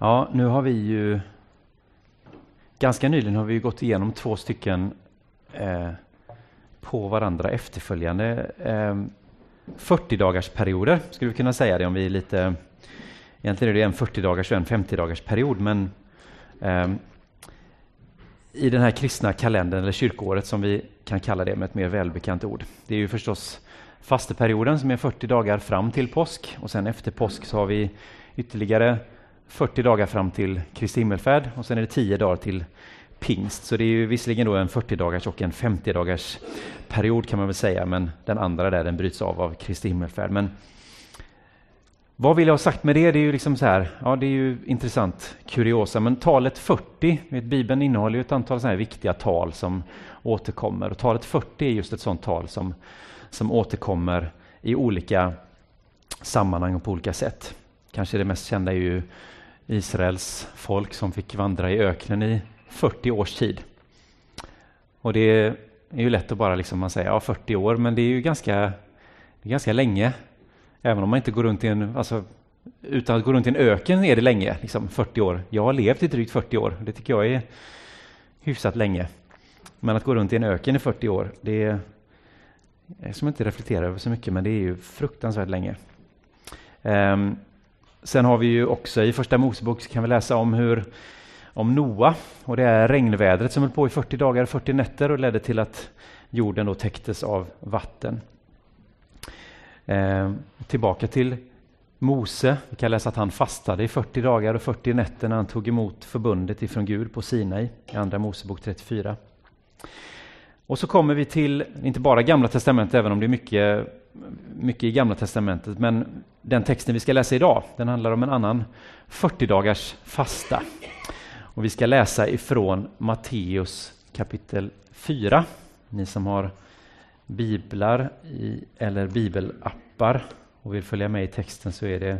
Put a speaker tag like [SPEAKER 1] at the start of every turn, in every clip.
[SPEAKER 1] Ja, nu har vi ju ganska nyligen har vi gått igenom två stycken eh, på varandra efterföljande eh, 40 dagars perioder skulle vi kunna säga det om vi är lite Egentligen är det en 40 dagars och en 50 dagars period men eh, i den här kristna kalendern eller kyrkoåret som vi kan kalla det med ett mer välbekant ord. Det är ju förstås fasteperioden som är 40 dagar fram till påsk och sen efter påsk så har vi ytterligare 40 dagar fram till Kristi himmelfärd och sen är det 10 dagar till pingst. Så det är ju visserligen då en 40 dagars och en 50 dagars period kan man väl säga, men den andra där den bryts av av Kristi himmelfärd. Men vad vill jag ha sagt med det? Det är ju liksom så här, ja det är ju intressant kuriosa, men talet 40, vet, Bibeln innehåller ju ett antal sådana här viktiga tal som återkommer och talet 40 är just ett sådant tal som, som återkommer i olika sammanhang och på olika sätt. Kanske det mest kända är ju Israels folk som fick vandra i öknen i 40 års tid. Och det är ju lätt att bara liksom man säger ja 40 år, men det är ju ganska, det är ganska länge. Även om man inte går runt i en, alltså, utan att gå runt i en öken är det länge, liksom 40 år. Jag har levt i drygt 40 år, det tycker jag är hyfsat länge. Men att gå runt i en öken i 40 år, det är, som jag inte reflekterar över så mycket, men det är ju fruktansvärt länge. Um, sen har vi ju också i Första Mosebok kan vi läsa om hur om Noa och det är regnvädret som höll på i 40 dagar och 40 nätter och ledde till att jorden då täcktes av vatten. Eh, tillbaka till Mose. Vi kan läsa att han fastade i 40 dagar och 40 nätter när han tog emot förbundet ifrån Gud på Sinai i Andra Mosebok 34. Och så kommer vi till, inte bara Gamla Testamentet, även om det är mycket, mycket i Gamla Testamentet, men den texten vi ska läsa idag, den handlar om en annan 40 dagars fasta. Och vi ska läsa ifrån Matteus kapitel 4. Ni som har biblar i, eller bibelappar och vill följa med i texten så är det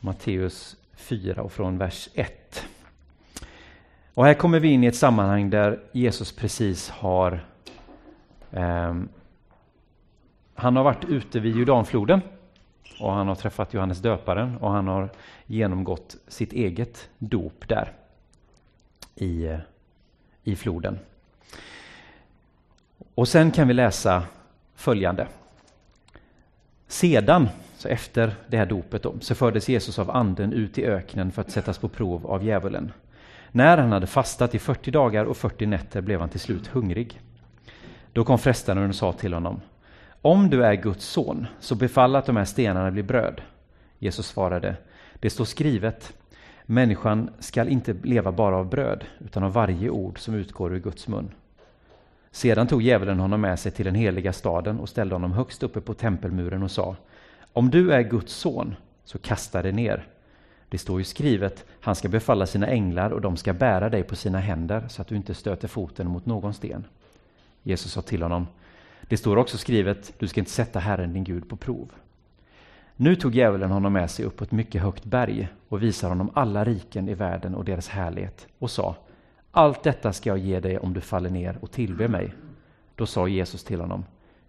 [SPEAKER 1] Matteus 4 och från vers 1. Och här kommer vi in i ett sammanhang där Jesus precis har eh, han har varit ute vid Jordanfloden och han har träffat Johannes döparen och han har genomgått sitt eget dop där i, i floden. Och sen kan vi läsa följande. Sedan, så efter det här dopet, då, så fördes Jesus av anden ut i öknen för att sättas på prov av djävulen. När han hade fastat i 40 dagar och 40 nätter blev han till slut hungrig. Då kom frestaren och sa till honom om du är Guds son, så befall att de här stenarna blir bröd. Jesus svarade Det står skrivet Människan skall inte leva bara av bröd, utan av varje ord som utgår ur Guds mun. Sedan tog djävulen honom med sig till den heliga staden och ställde honom högst uppe på tempelmuren och sa Om du är Guds son, så kasta dig ner. Det står ju skrivet, han ska befalla sina änglar och de ska bära dig på sina händer så att du inte stöter foten mot någon sten. Jesus sa till honom, det står också skrivet, du ska inte sätta Herren din Gud på prov. Nu tog djävulen honom med sig upp på ett mycket högt berg och visade honom alla riken i världen och deras härlighet och sa Allt detta ska jag ge dig om du faller ner och tillber mig. Då sa Jesus till honom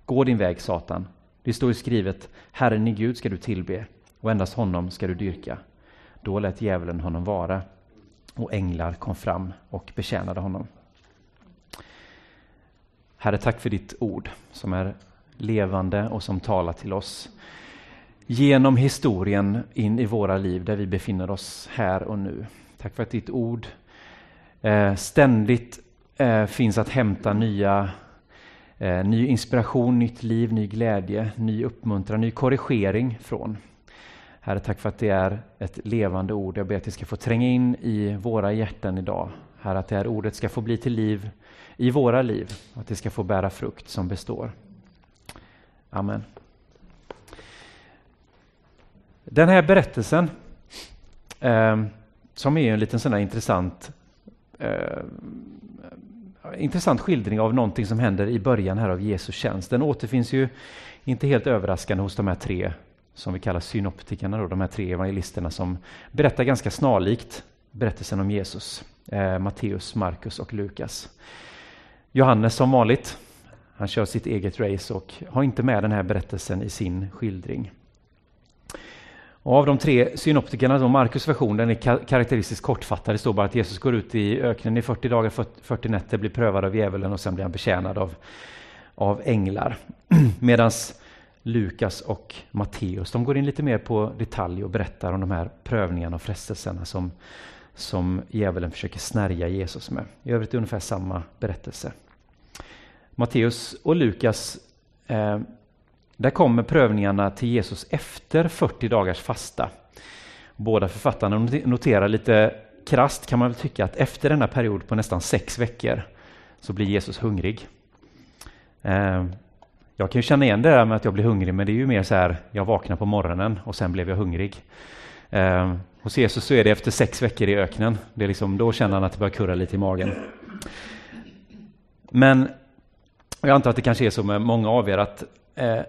[SPEAKER 1] Gå din väg Satan. Det står ju skrivet Herren din Gud ska du tillbe och endast honom ska du dyrka. Då lät djävulen honom vara och änglar kom fram och betjänade honom. Herre, tack för ditt ord som är levande och som talar till oss genom historien in i våra liv där vi befinner oss här och nu. Tack för att ditt ord eh, ständigt eh, finns att hämta nya, eh, ny inspiration, nytt liv, ny glädje, ny uppmuntran, ny korrigering från. Herre, tack för att det är ett levande ord. Jag ber att det ska få tränga in i våra hjärtan idag. Herre, att det här ordet ska få bli till liv i våra liv, att det ska få bära frukt som består. Amen. Den här berättelsen, eh, som är en liten sån intressant eh, intressant skildring av någonting som händer i början här av Jesu tjänst. Den återfinns ju inte helt överraskande hos de här tre som vi kallar synoptikerna, då, de här tre evangelisterna som berättar ganska snarlikt berättelsen om Jesus. Eh, Matteus, Markus och Lukas. Johannes som vanligt, han kör sitt eget race och har inte med den här berättelsen i sin skildring. Och av de tre synoptikerna, då Markus version, den är karaktäristiskt kortfattad. Det står bara att Jesus går ut i öknen i 40 dagar, 40 nätter, blir prövad av djävulen och sen blir han betjänad av, av änglar. Medan Lukas och Matteus, de går in lite mer på detalj och berättar om de här prövningarna och frestelserna som, som djävulen försöker snärja Jesus med. I övrigt är ungefär samma berättelse. Matteus och Lukas, eh, där kommer prövningarna till Jesus efter 40 dagars fasta. Båda författarna noterar lite krast kan man väl tycka att efter denna period på nästan sex veckor så blir Jesus hungrig. Eh, jag kan ju känna igen det där med att jag blir hungrig, men det är ju mer så här, jag vaknar på morgonen och sen blev jag hungrig. Eh, hos Jesus så är det efter sex veckor i öknen. Det är liksom, då känner han att det börjar kurra lite i magen. Men jag antar att det kanske är så med många av er att eh,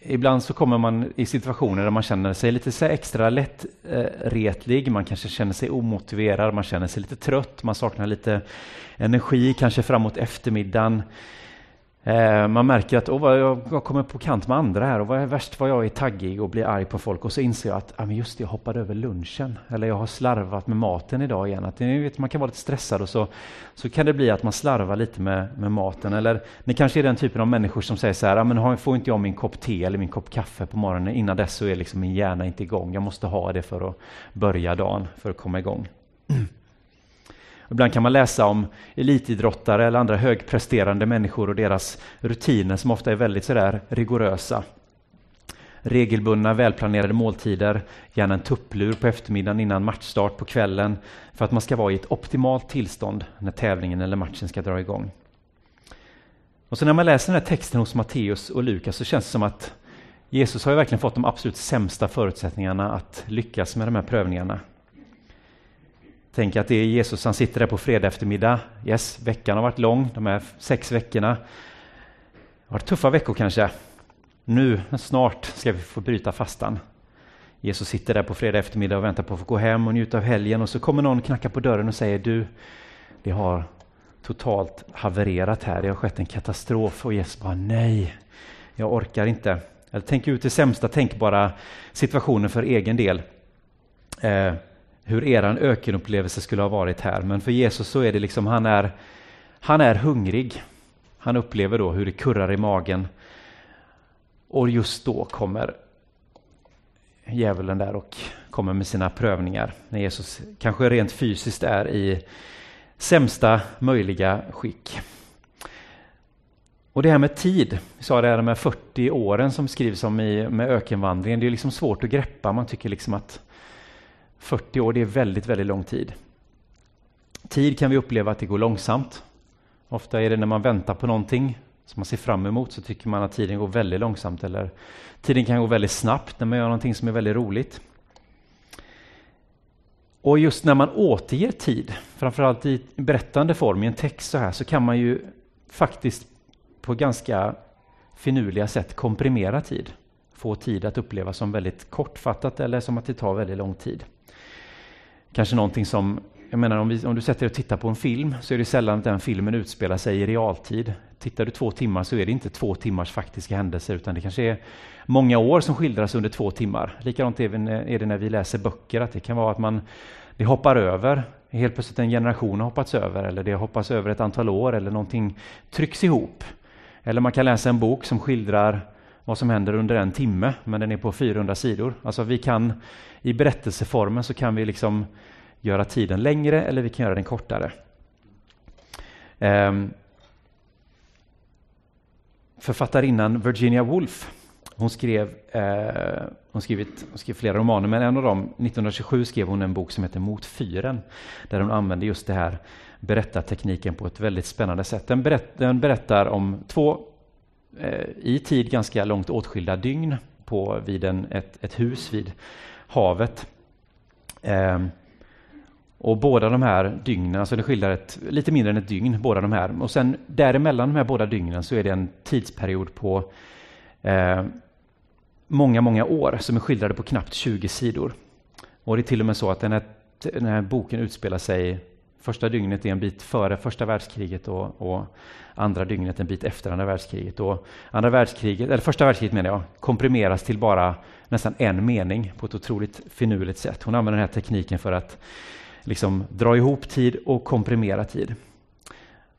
[SPEAKER 1] ibland så kommer man i situationer där man känner sig lite så extra lättretlig, eh, man kanske känner sig omotiverad, man känner sig lite trött, man saknar lite energi, kanske framåt eftermiddagen. Eh, man märker att oh, jag kommer på kant med andra här och vad är värst vad jag är taggig och blir arg på folk och så inser jag att ah, men just det, jag hoppade över lunchen eller jag har slarvat med maten idag igen. Att, ni vet, man kan vara lite stressad och så, så kan det bli att man slarvar lite med, med maten. Eller ni kanske är den typen av människor som säger så här, ah, men får inte jag min kopp te eller min kopp kaffe på morgonen innan dess så är liksom min hjärna inte igång. Jag måste ha det för att börja dagen, för att komma igång. Ibland kan man läsa om elitidrottare eller andra högpresterande människor och deras rutiner som ofta är väldigt sådär rigorösa. Regelbundna, välplanerade måltider, gärna en tupplur på eftermiddagen innan matchstart på kvällen för att man ska vara i ett optimalt tillstånd när tävlingen eller matchen ska dra igång. Och så när man läser den här texten hos Matteus och Lukas så känns det som att Jesus har ju verkligen fått de absolut sämsta förutsättningarna att lyckas med de här prövningarna. Tänk att det är Jesus, han sitter där på fredag eftermiddag. Yes, veckan har varit lång, de här sex veckorna. Det har varit tuffa veckor kanske. Nu, snart, ska vi få bryta fastan. Jesus sitter där på fredag eftermiddag och väntar på att få gå hem och njuta av helgen och så kommer någon knacka på dörren och säger du, det har totalt havererat här, det har skett en katastrof och Jesus bara nej, jag orkar inte. Eller tänk ut det sämsta tänkbara situationen för egen del. Eh, hur eran ökenupplevelse skulle ha varit här. Men för Jesus så är det liksom, han är, han är hungrig. Han upplever då hur det kurrar i magen. Och just då kommer djävulen där och kommer med sina prövningar. När Jesus kanske rent fysiskt är i sämsta möjliga skick. Och det här med tid, vi sa det här med 40 åren som skrivs om i, med ökenvandringen, det är liksom svårt att greppa. Man tycker liksom att 40 år, det är väldigt, väldigt lång tid. Tid kan vi uppleva att det går långsamt. Ofta är det när man väntar på någonting som man ser fram emot så tycker man att tiden går väldigt långsamt eller tiden kan gå väldigt snabbt när man gör någonting som är väldigt roligt. Och just när man återger tid, framförallt i berättande form i en text så här, så kan man ju faktiskt på ganska finurliga sätt komprimera tid. Få tid att upplevas som väldigt kortfattat eller som att det tar väldigt lång tid kanske någonting som, jag menar om, vi, om du sätter dig och tittar på en film så är det sällan att den filmen utspelar sig i realtid. Tittar du två timmar så är det inte två timmars faktiska händelser utan det kanske är många år som skildras under två timmar. Likadant är det när vi läser böcker, att det kan vara att man det hoppar över, helt plötsligt en generation har hoppats över eller det hoppas över ett antal år eller någonting trycks ihop. Eller man kan läsa en bok som skildrar vad som händer under en timme, men den är på 400 sidor. Alltså vi kan i berättelseformen så kan vi liksom göra tiden längre eller vi kan göra den kortare. Um, författarinnan Virginia Woolf, hon skrev, eh, hon, skrivit, hon skrev flera romaner, men en av dem, 1927, skrev hon en bok som heter Mot fyren, där hon använder just det här berättartekniken på ett väldigt spännande sätt. Den, berätt, den berättar om två Eh, i tid ganska långt åtskilda dygn på, vid en, ett, ett hus vid havet. Eh, och båda de här dygnen, alltså det skiljer ett, lite mindre än ett dygn, båda de här. Och sen däremellan de här båda dygnen så är det en tidsperiod på eh, många, många år som är skildrade på knappt 20 sidor. Och det är till och med så att den här, den här boken utspelar sig Första dygnet är en bit före första världskriget och, och andra dygnet en bit efter andra världskriget. Och andra världskriget, eller första världskriget menar jag, komprimeras till bara nästan en mening på ett otroligt finurligt sätt. Hon använder den här tekniken för att liksom dra ihop tid och komprimera tid.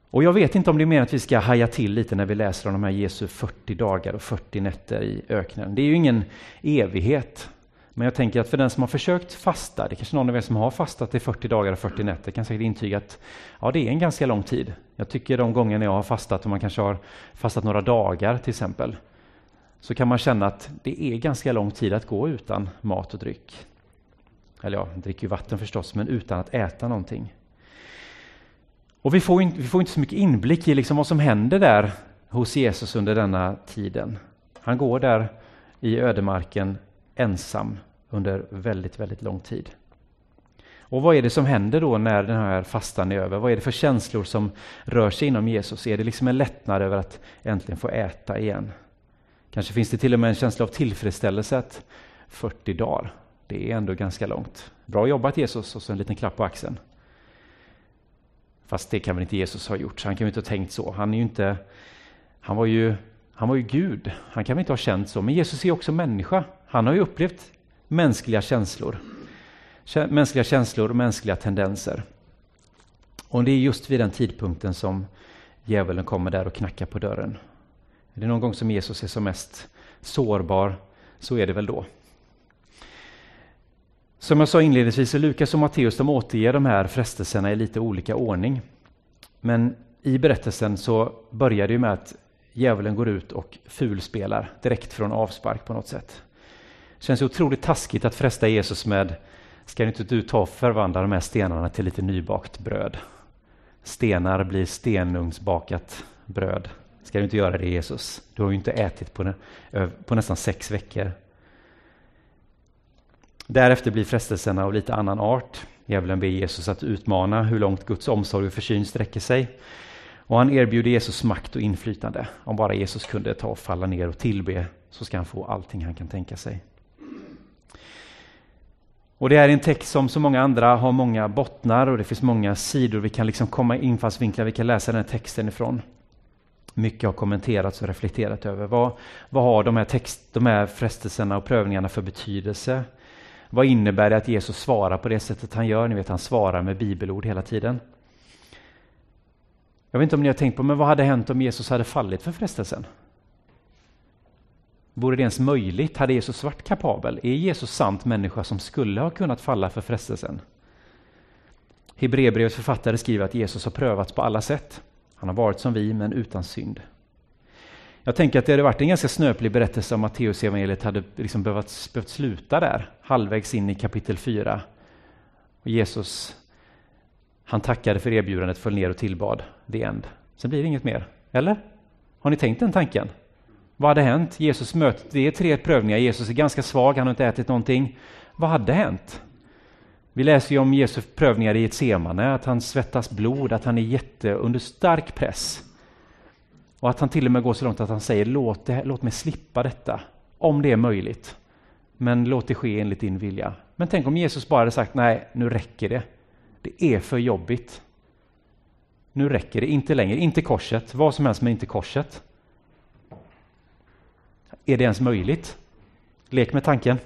[SPEAKER 1] Och jag vet inte om det är meningen att vi ska haja till lite när vi läser om de här Jesu 40 dagar och 40 nätter i öknen. Det är ju ingen evighet. Men jag tänker att för den som har försökt fasta, det är kanske någon av er som har fastat i 40 dagar och 40 nätter kan säkert intyga att ja, det är en ganska lång tid. Jag tycker de gånger jag har fastat, och man kanske har fastat några dagar till exempel, så kan man känna att det är ganska lång tid att gå utan mat och dryck. Eller ja, dricker ju vatten förstås, men utan att äta någonting. Och vi får inte, vi får inte så mycket inblick i liksom vad som händer där hos Jesus under denna tiden. Han går där i ödemarken ensam under väldigt, väldigt lång tid. Och vad är det som händer då när den här fastan är över? Vad är det för känslor som rör sig inom Jesus? Är det liksom en lättnad över att äntligen få äta igen? Kanske finns det till och med en känsla av tillfredsställelse att 40 dagar, det är ändå ganska långt. Bra jobbat Jesus och så en liten klapp på axeln. Fast det kan väl inte Jesus ha gjort, så han kan väl inte ha tänkt så. Han, är ju inte, han, var ju, han var ju Gud, han kan väl inte ha känt så. Men Jesus är också människa. Han har ju upplevt mänskliga känslor. Mänskliga känslor och mänskliga tendenser. Och det är just vid den tidpunkten som djävulen kommer där och knackar på dörren. Är det någon gång som Jesus är som mest sårbar så är det väl då. Som jag sa inledningsvis, Lukas och Matteus de återger de här frestelserna i lite olika ordning. Men i berättelsen så börjar det med att djävulen går ut och fulspelar direkt från avspark på något sätt. Det känns otroligt taskigt att fresta Jesus med Ska inte du ta och förvandla de här stenarna till lite nybakt bröd? Stenar blir stenugnsbakat bröd. Ska du inte göra det Jesus? Du har ju inte ätit på, på nästan sex veckor. Därefter blir frestelserna av lite annan art. Djävulen ber Jesus att utmana hur långt Guds omsorg och försyn sträcker sig. Och han erbjuder Jesus makt och inflytande. Om bara Jesus kunde ta och falla ner och tillbe så ska han få allting han kan tänka sig. Och Det är en text som så många andra har många bottnar och det finns många sidor vi kan liksom komma infallsvinklar vi kan läsa den här texten ifrån. Mycket har kommenterats och reflekterat över. Vad, vad har de här, text, de här frestelserna och prövningarna för betydelse? Vad innebär det att Jesus svarar på det sättet han gör? Ni vet, han svarar med bibelord hela tiden. Jag vet inte om ni har tänkt på, men vad hade hänt om Jesus hade fallit för frestelsen? Vore det ens möjligt? Hade Jesus varit kapabel? Är Jesus sant människa som skulle ha kunnat falla för frestelsen? Hebreerbrevets författare skriver att Jesus har prövats på alla sätt. Han har varit som vi, men utan synd. Jag tänker att det hade varit en ganska snöplig berättelse om Matteus evangeliet hade liksom behövt, behövt sluta där, halvvägs in i kapitel 4. Och Jesus, han tackade för erbjudandet, föll ner och tillbad. The end. Sen blir det inget mer. Eller? Har ni tänkt den tanken? Vad hade hänt? Jesus möter, det är tre prövningar. Jesus är ganska svag, han har inte ätit någonting. Vad hade hänt? Vi läser ju om Jesu prövningar i ett semane, att han svettas blod, att han är jätte under stark press. Och att han till och med går så långt att han säger låt, det, låt mig slippa detta, om det är möjligt. Men låt det ske enligt din vilja. Men tänk om Jesus bara hade sagt nej, nu räcker det. Det är för jobbigt. Nu räcker det, inte längre, inte korset, vad som helst men inte korset. Är det ens möjligt? Lek med tanken.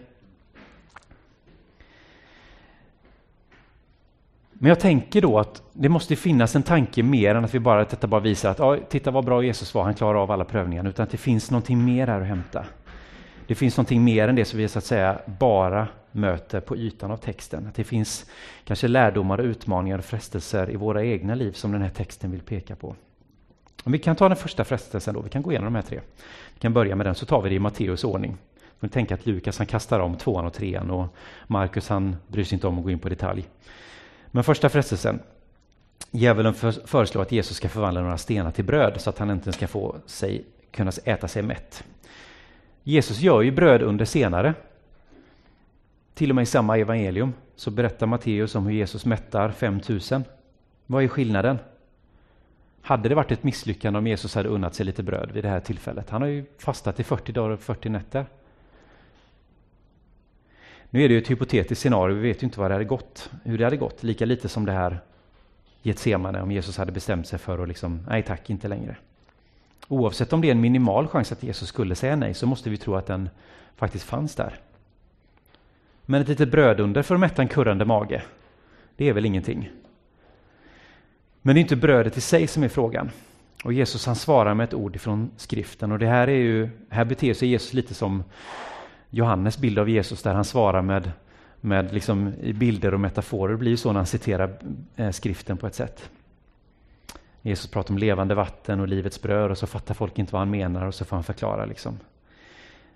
[SPEAKER 1] Men jag tänker då att det måste finnas en tanke mer än att vi bara, detta bara visar att ja, titta vad bra Jesus var, han klarar av alla prövningar, utan att det finns någonting mer här att hämta. Det finns någonting mer än det som vi så att säga bara möter på ytan av texten. Att det finns kanske lärdomar, utmaningar och frestelser i våra egna liv som den här texten vill peka på. Om vi kan ta den första frestelsen då, vi kan gå igenom de här tre. Vi kan börja med den, så tar vi det i Matteus ordning. Vi tänka att Lukas han kastar om tvåan och trean och Markus han bryr sig inte om att gå in på detalj. Men första frestelsen. Djävulen föreslår att Jesus ska förvandla några stenar till bröd så att han äntligen ska få sig, kunna äta sig mätt. Jesus gör ju bröd under senare. Till och med i samma evangelium så berättar Matteus om hur Jesus mättar 5000. Vad är skillnaden? Hade det varit ett misslyckande om Jesus hade unnat sig lite bröd vid det här tillfället? Han har ju fastat i 40 dagar och 40 nätter. Nu är det ju ett hypotetiskt scenario, vi vet ju inte vad det hade gått, hur det hade gått, lika lite som det här Getsemane om Jesus hade bestämt sig för att liksom, nej tack, inte längre. Oavsett om det är en minimal chans att Jesus skulle säga nej så måste vi tro att den faktiskt fanns där. Men ett litet brödunder för att mätta en kurrande mage, det är väl ingenting. Men det är inte brödet i sig som är frågan. Och Jesus han svarar med ett ord ifrån skriften och det här är ju, här beter sig Jesus lite som Johannes bild av Jesus där han svarar med, med liksom bilder och metaforer. Det blir så när han citerar eh, skriften på ett sätt. Jesus pratar om levande vatten och livets bröd och så fattar folk inte vad han menar och så får han förklara. Liksom.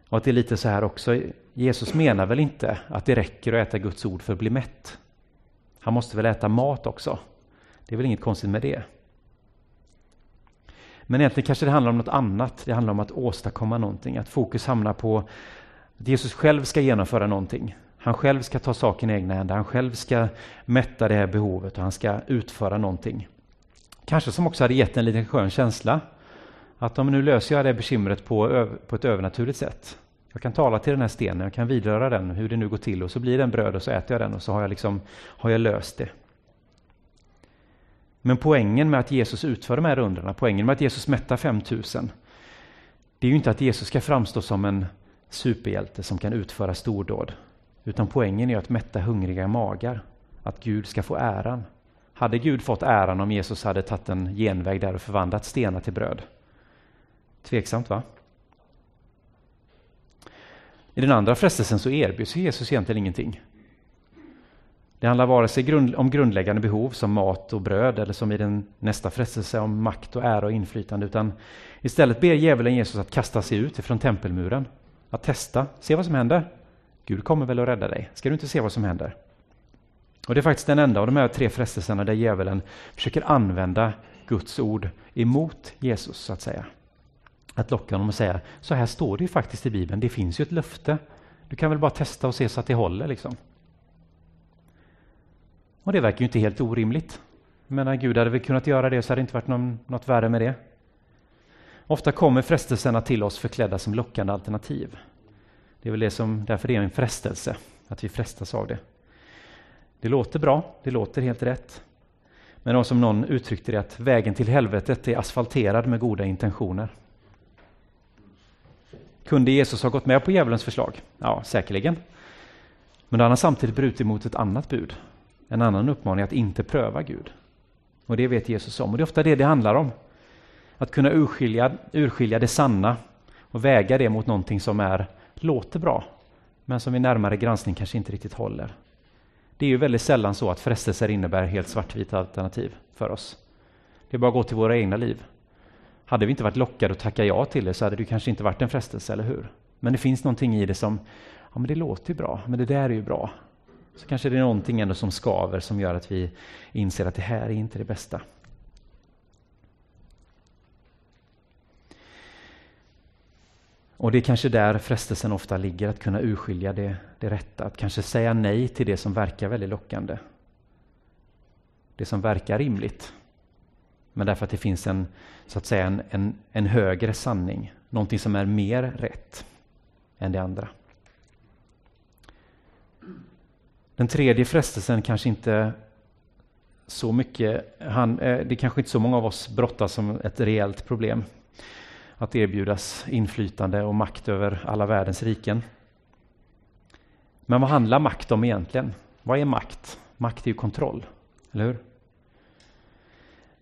[SPEAKER 1] Och att det är lite så här också, Jesus menar väl inte att det räcker att äta Guds ord för att bli mätt. Han måste väl äta mat också. Det är väl inget konstigt med det. Men egentligen kanske det handlar om något annat. Det handlar om att åstadkomma någonting. Att fokus hamnar på att Jesus själv ska genomföra någonting. Han själv ska ta saken i egna händer. Han själv ska mätta det här behovet och han ska utföra någonting. Kanske som också hade gett en liten skön känsla. Att om nu löser jag det bekymret på, på ett övernaturligt sätt. Jag kan tala till den här stenen, jag kan vidröra den, hur det nu går till och så blir den bröd och så äter jag den och så har jag, liksom, har jag löst det. Men poängen med att Jesus utför de här rundorna, poängen med att Jesus mättar 5000, det är ju inte att Jesus ska framstå som en superhjälte som kan utföra stordåd. Utan poängen är att mätta hungriga magar, att Gud ska få äran. Hade Gud fått äran om Jesus hade tagit en genväg där och förvandlat stenar till bröd? Tveksamt va? I den andra frestelsen så erbjuds Jesus egentligen ingenting. Det handlar vare sig om grundläggande behov som mat och bröd eller som i den nästa frestelse om makt och ära och inflytande utan istället ber djävulen Jesus att kasta sig ut ifrån tempelmuren. Att testa, se vad som händer. Gud kommer väl att rädda dig. Ska du inte se vad som händer? Och Det är faktiskt den enda av de här tre frestelserna där djävulen försöker använda Guds ord emot Jesus, så att säga. Att locka honom och säga, så här står det ju faktiskt i Bibeln, det finns ju ett löfte. Du kan väl bara testa och se så att det håller. Liksom. Och det verkar ju inte helt orimligt. Men när Gud hade väl kunnat göra det så hade det inte varit någon, något värre med det. Ofta kommer frestelserna till oss förklädda som lockande alternativ. Det är väl det som, därför det är en frestelse, att vi frestas av det. Det låter bra, det låter helt rätt. Men som någon uttryckte det, att vägen till helvetet är asfalterad med goda intentioner. Kunde Jesus ha gått med på djävulens förslag? Ja, säkerligen. Men då har han samtidigt brutit mot ett annat bud, en annan uppmaning att inte pröva Gud. Och det vet Jesus om. Och det är ofta det det handlar om. Att kunna urskilja, urskilja det sanna och väga det mot någonting som är, låter bra, men som vid närmare granskning kanske inte riktigt håller. Det är ju väldigt sällan så att frestelser innebär helt svartvita alternativ för oss. Det är bara att gå till våra egna liv. Hade vi inte varit lockade att tacka ja till det så hade det kanske inte varit en frestelse, eller hur? Men det finns någonting i det som, ja men det låter ju bra, men det där är ju bra. Så kanske det är någonting ändå som skaver som gör att vi inser att det här är inte det bästa. Och det är kanske där frestelsen ofta ligger, att kunna urskilja det, det rätta. Att kanske säga nej till det som verkar väldigt lockande. Det som verkar rimligt. Men därför att det finns en, så att säga, en, en, en högre sanning. Någonting som är mer rätt än det andra. Den tredje frestelsen kanske inte så mycket, han, eh, det är kanske inte så många av oss brottas som ett reellt problem. Att erbjudas inflytande och makt över alla världens riken. Men vad handlar makt om egentligen? Vad är makt? Makt är ju kontroll, eller hur?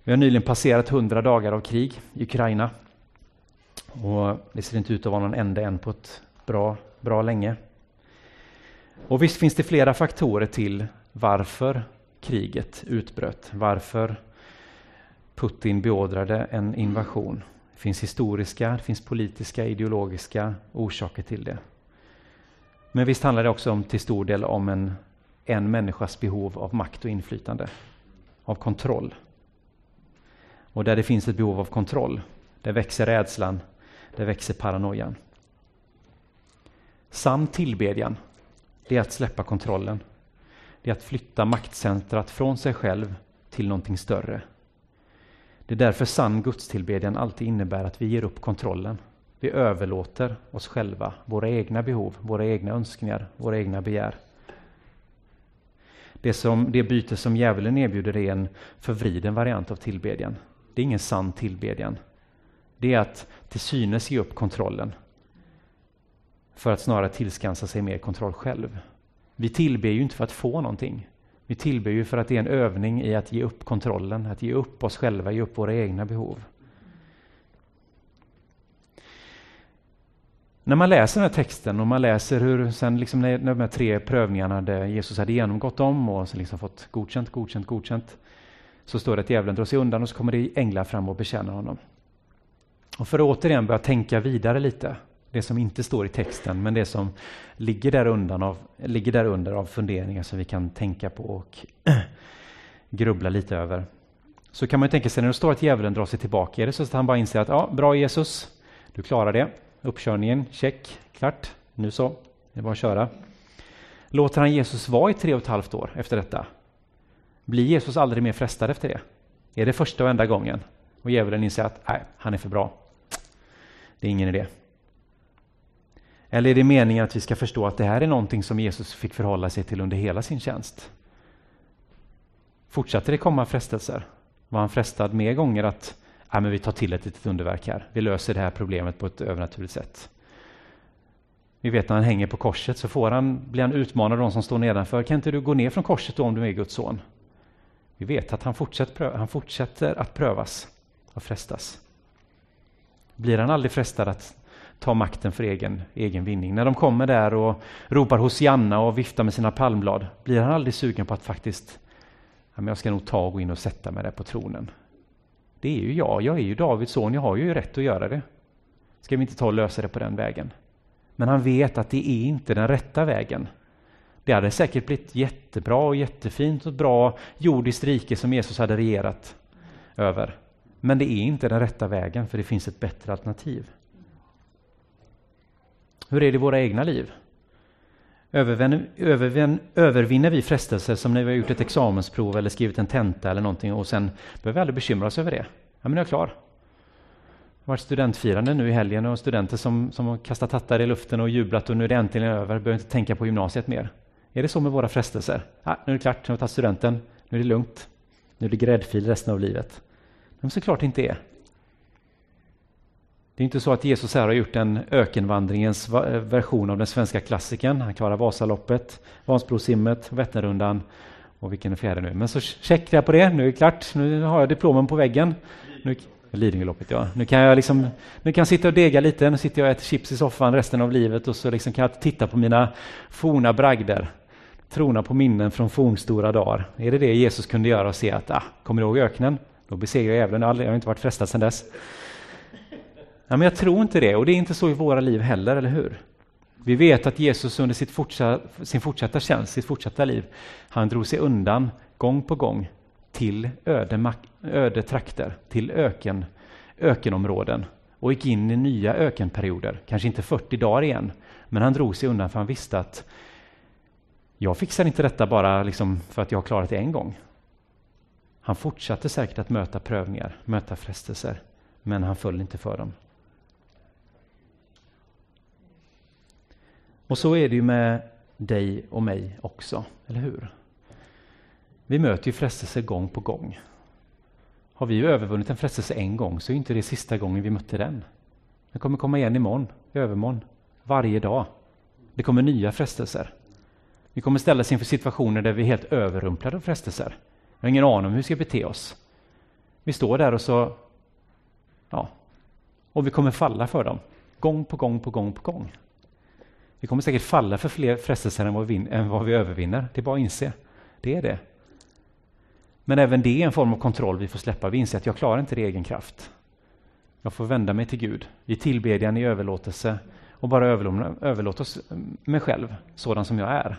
[SPEAKER 1] Vi har nyligen passerat hundra dagar av krig i Ukraina. Och det ser inte ut att vara någon ände än på ett bra, bra länge. Och visst finns det flera faktorer till varför kriget utbröt, varför Putin beordrade en invasion. Det finns historiska, det finns politiska, ideologiska orsaker till det. Men visst handlar det också om, till stor del om en, en människas behov av makt och inflytande, av kontroll. Och där det finns ett behov av kontroll, där växer rädslan, där växer paranoian. Sann tillbedjan, det är att släppa kontrollen. Det är att flytta maktcentrat från sig själv till någonting större. Det är därför sann gudstillbedjan alltid innebär att vi ger upp kontrollen. Vi överlåter oss själva, våra egna behov, våra egna önskningar, våra egna begär. Det, som, det byte som djävulen erbjuder är en förvriden variant av tillbedjan. Det är ingen sann tillbedjan. Det är att till synes ge upp kontrollen för att snarare tillskansa sig mer kontroll själv. Vi tillber ju inte för att få någonting. Vi tillber ju för att det är en övning i att ge upp kontrollen, att ge upp oss själva, ge upp våra egna behov. När man läser den här texten och man läser hur sen liksom när de här tre prövningarna där Jesus hade genomgått dem och liksom fått godkänt, godkänt, godkänt. Så står det att djävulen drar sig undan och så kommer det änglar fram och bekänner honom. Och för att återigen börja tänka vidare lite, det som inte står i texten men det som ligger där, undan av, ligger där under av funderingar som vi kan tänka på och grubbla lite över. Så kan man tänka sig när det står att djävulen drar sig tillbaka, är det så att han bara inser att ja, bra Jesus, du klarar det. Uppkörningen, check, klart. Nu så, det är bara att köra. Låter han Jesus vara i tre och ett halvt år efter detta? Blir Jesus aldrig mer frestad efter det? Är det första och enda gången? Och djävulen inser att nej, han är för bra. Det är ingen idé. Eller är det meningen att vi ska förstå att det här är någonting som Jesus fick förhålla sig till under hela sin tjänst? Fortsatte det komma frestelser? Var han frestad mer gånger att ja, men vi tar till ett litet underverk här. Vi löser det här problemet på ett övernaturligt sätt. Vi vet när han hänger på korset så får han, blir han utmanad av de som står nedanför. Kan inte du gå ner från korset då om du är Guds son? Vi vet att han fortsätter, han fortsätter att prövas och frestas. Blir han aldrig frestad att ta makten för egen, egen vinning? När de kommer där och ropar Hosianna och viftar med sina palmblad, blir han aldrig sugen på att faktiskt, ja, men jag ska nog ta och gå in och sätta mig där på tronen. Det är ju jag, jag är ju Davids son, jag har ju rätt att göra det. Ska vi inte ta och lösa det på den vägen? Men han vet att det är inte den rätta vägen. Det hade säkert blivit jättebra och jättefint och bra jordiskt rike som Jesus hade regerat över. Men det är inte den rätta vägen, för det finns ett bättre alternativ. Hur är det i våra egna liv? Övervinner, övervin, övervinner vi frestelser som när vi har gjort ett examensprov eller skrivit en tenta eller någonting och sen behöver vi aldrig bekymra oss över det. Ja, men jag är klar. Det har varit studentfirande nu i helgen och studenter som, som har kastat hattar i luften och jublat och nu är det äntligen över, behöver inte tänka på gymnasiet mer. Är det så med våra frestelser? Ja, nu är det klart, nu har vi tagit studenten, nu är det lugnt. Nu är det gräddfil resten av livet. Men såklart inte är. Det är inte så att Jesus här har gjort en ökenvandringens version av den svenska klassikern. Han klarar Vasaloppet, Vansbrosimmet, Vätternrundan och vilken är fjärde nu? Men så checkar jag på det, nu är det klart. Nu har jag diplomen på väggen. Nu, Lidingöloppet, ja. Nu kan jag liksom, nu kan jag sitta och dega lite. Nu sitter jag och äter chips i soffan resten av livet och så liksom kan jag titta på mina forna bragder. Trona på minnen från fornstora dagar. Är det det Jesus kunde göra och se att, ah, kommer du ihåg öknen? Då besegrade jag djävulen. Jag har inte varit frestad sedan dess. Ja, men jag tror inte det och det är inte så i våra liv heller, eller hur? Vi vet att Jesus under sitt fortsatta, sin fortsatta tjänst, sitt fortsatta liv, han drog sig undan gång på gång till öde, öde trakter, till öken, ökenområden och gick in i nya ökenperioder. Kanske inte 40 dagar igen, men han drog sig undan för han visste att jag fixar inte detta bara liksom för att jag har klarat det en gång. Han fortsatte säkert att möta prövningar, möta frestelser, men han föll inte för dem. Och så är det ju med dig och mig också, eller hur? Vi möter ju frestelser gång på gång. Har vi övervunnit en frestelse en gång så är inte det sista gången vi mötte den. Den kommer komma igen imorgon, i övermorgon, varje dag. Det kommer nya frestelser. Vi kommer ställas inför situationer där vi är helt överrumplade av frestelser. Vi har ingen aning om hur vi ska bete oss. Vi står där och så... Ja. Och vi kommer falla för dem. Gång på gång på gång på gång. Vi kommer säkert falla för fler frestelser än vad, vi, än vad vi övervinner. Det är bara att inse. Det är det. Men även det är en form av kontroll vi får släppa. Vi inser att jag klarar inte det i egen kraft. Jag får vända mig till Gud i tillbedjan, i överlåtelse och bara överlåta eh, mig själv sådan som jag är.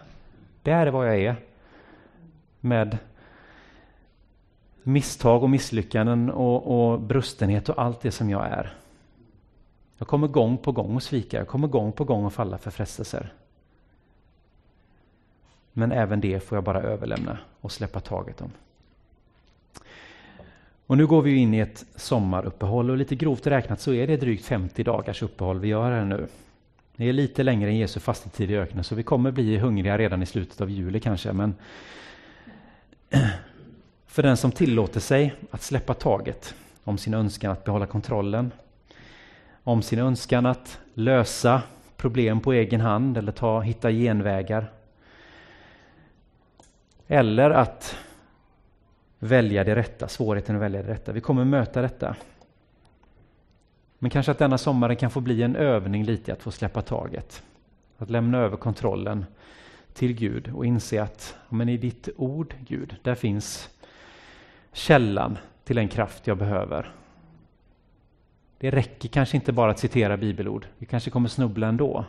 [SPEAKER 1] Det är vad jag är. Med misstag och misslyckanden och, och brustenhet och allt det som jag är. Jag kommer gång på gång att svika, jag kommer gång på gång att falla för frestelser. Men även det får jag bara överlämna och släppa taget om. Och nu går vi in i ett sommaruppehåll och lite grovt räknat så är det drygt 50 dagars uppehåll vi gör här nu. Det är lite längre än Jesu fastetid i öknen så vi kommer bli hungriga redan i slutet av juli kanske men för den som tillåter sig att släppa taget om sin önskan att behålla kontrollen, om sin önskan att lösa problem på egen hand eller ta, hitta genvägar. Eller att välja det rätta, svårigheten att välja det rätta. Vi kommer möta detta. Men kanske att denna sommaren kan få bli en övning lite att få släppa taget. Att lämna över kontrollen till Gud och inse att men i ditt ord, Gud, där finns källan till den kraft jag behöver. Det räcker kanske inte bara att citera bibelord. Vi kanske kommer snubbla ändå.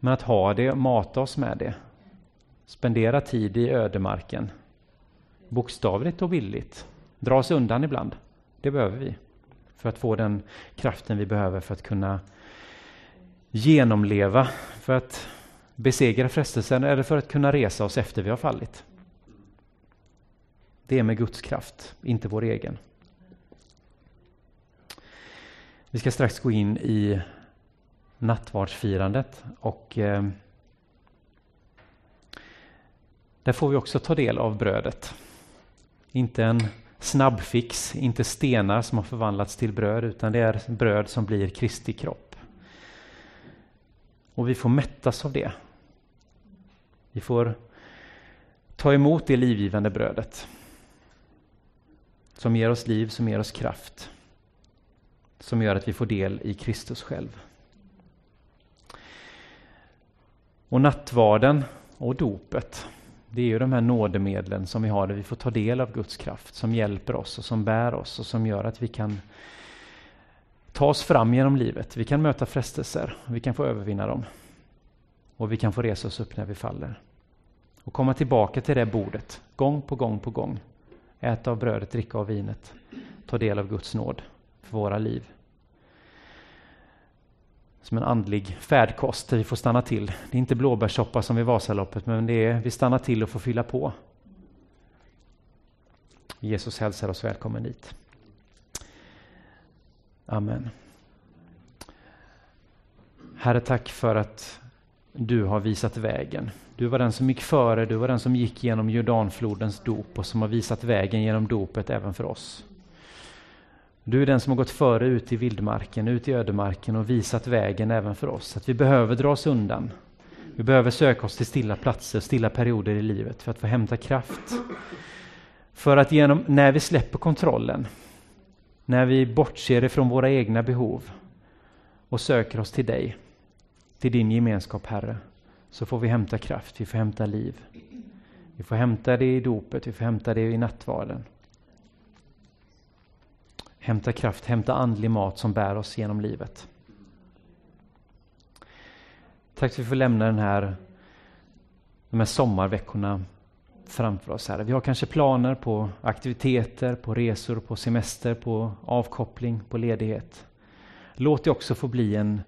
[SPEAKER 1] Men att ha det, mata oss med det. Spendera tid i ödemarken. Bokstavligt och villigt. Dra oss undan ibland. Det behöver vi. För att få den kraften vi behöver för att kunna genomleva. För att besegra frestelsen eller för att kunna resa oss efter vi har fallit. Det är med Guds kraft, inte vår egen. Vi ska strax gå in i nattvardsfirandet och eh, där får vi också ta del av brödet. Inte en snabbfix, inte stenar som har förvandlats till bröd, utan det är bröd som blir Kristi kropp. Och vi får mättas av det. Vi får ta emot det livgivande brödet som ger oss liv, som ger oss kraft, som gör att vi får del i Kristus själv. Och nattvarden och dopet, det är ju de här nådemedlen som vi har där vi får ta del av Guds kraft, som hjälper oss och som bär oss och som gör att vi kan ta oss fram genom livet. Vi kan möta frestelser, vi kan få övervinna dem. Och vi kan få resa oss upp när vi faller. Och komma tillbaka till det bordet, gång på gång på gång. Äta av brödet, dricka av vinet. Ta del av Guds nåd för våra liv. Som en andlig färdkost där vi får stanna till. Det är inte blåbärssoppa som vid Vasaloppet, men det är vi stannar till och får fylla på. Jesus hälsar oss välkommen dit. Amen. Herre, tack för att du har visat vägen. Du var den som gick före, du var den som gick genom Jordanflodens dop och som har visat vägen genom dopet även för oss. Du är den som har gått före ut i vildmarken, ut i ödemarken och visat vägen även för oss. Att vi behöver dra oss undan. Vi behöver söka oss till stilla platser, stilla perioder i livet för att få hämta kraft. För att genom, när vi släpper kontrollen, när vi bortser ifrån våra egna behov och söker oss till dig, till din gemenskap Herre, så får vi hämta kraft, vi får hämta liv. Vi får hämta det i dopet, vi får hämta det i nattvarden. Hämta kraft, hämta andlig mat som bär oss genom livet. Tack för att vi får lämna den här, de här sommarveckorna framför oss. Här. Vi har kanske planer på aktiviteter, på resor, på semester, på avkoppling, på ledighet. Låt det också få bli en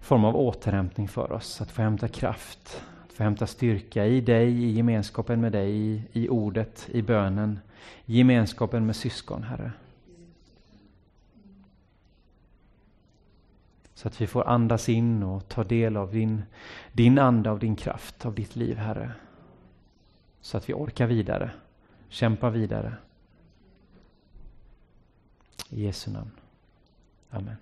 [SPEAKER 1] form av återhämtning för oss. Att få hämta kraft, att få hämta styrka i dig, i gemenskapen med dig, i, i ordet, i bönen, i gemenskapen med syskon, Herre. Så att vi får andas in och ta del av din, din ande, av din kraft, av ditt liv, Herre. Så att vi orkar vidare, kämpa vidare. I Jesu namn. Amen.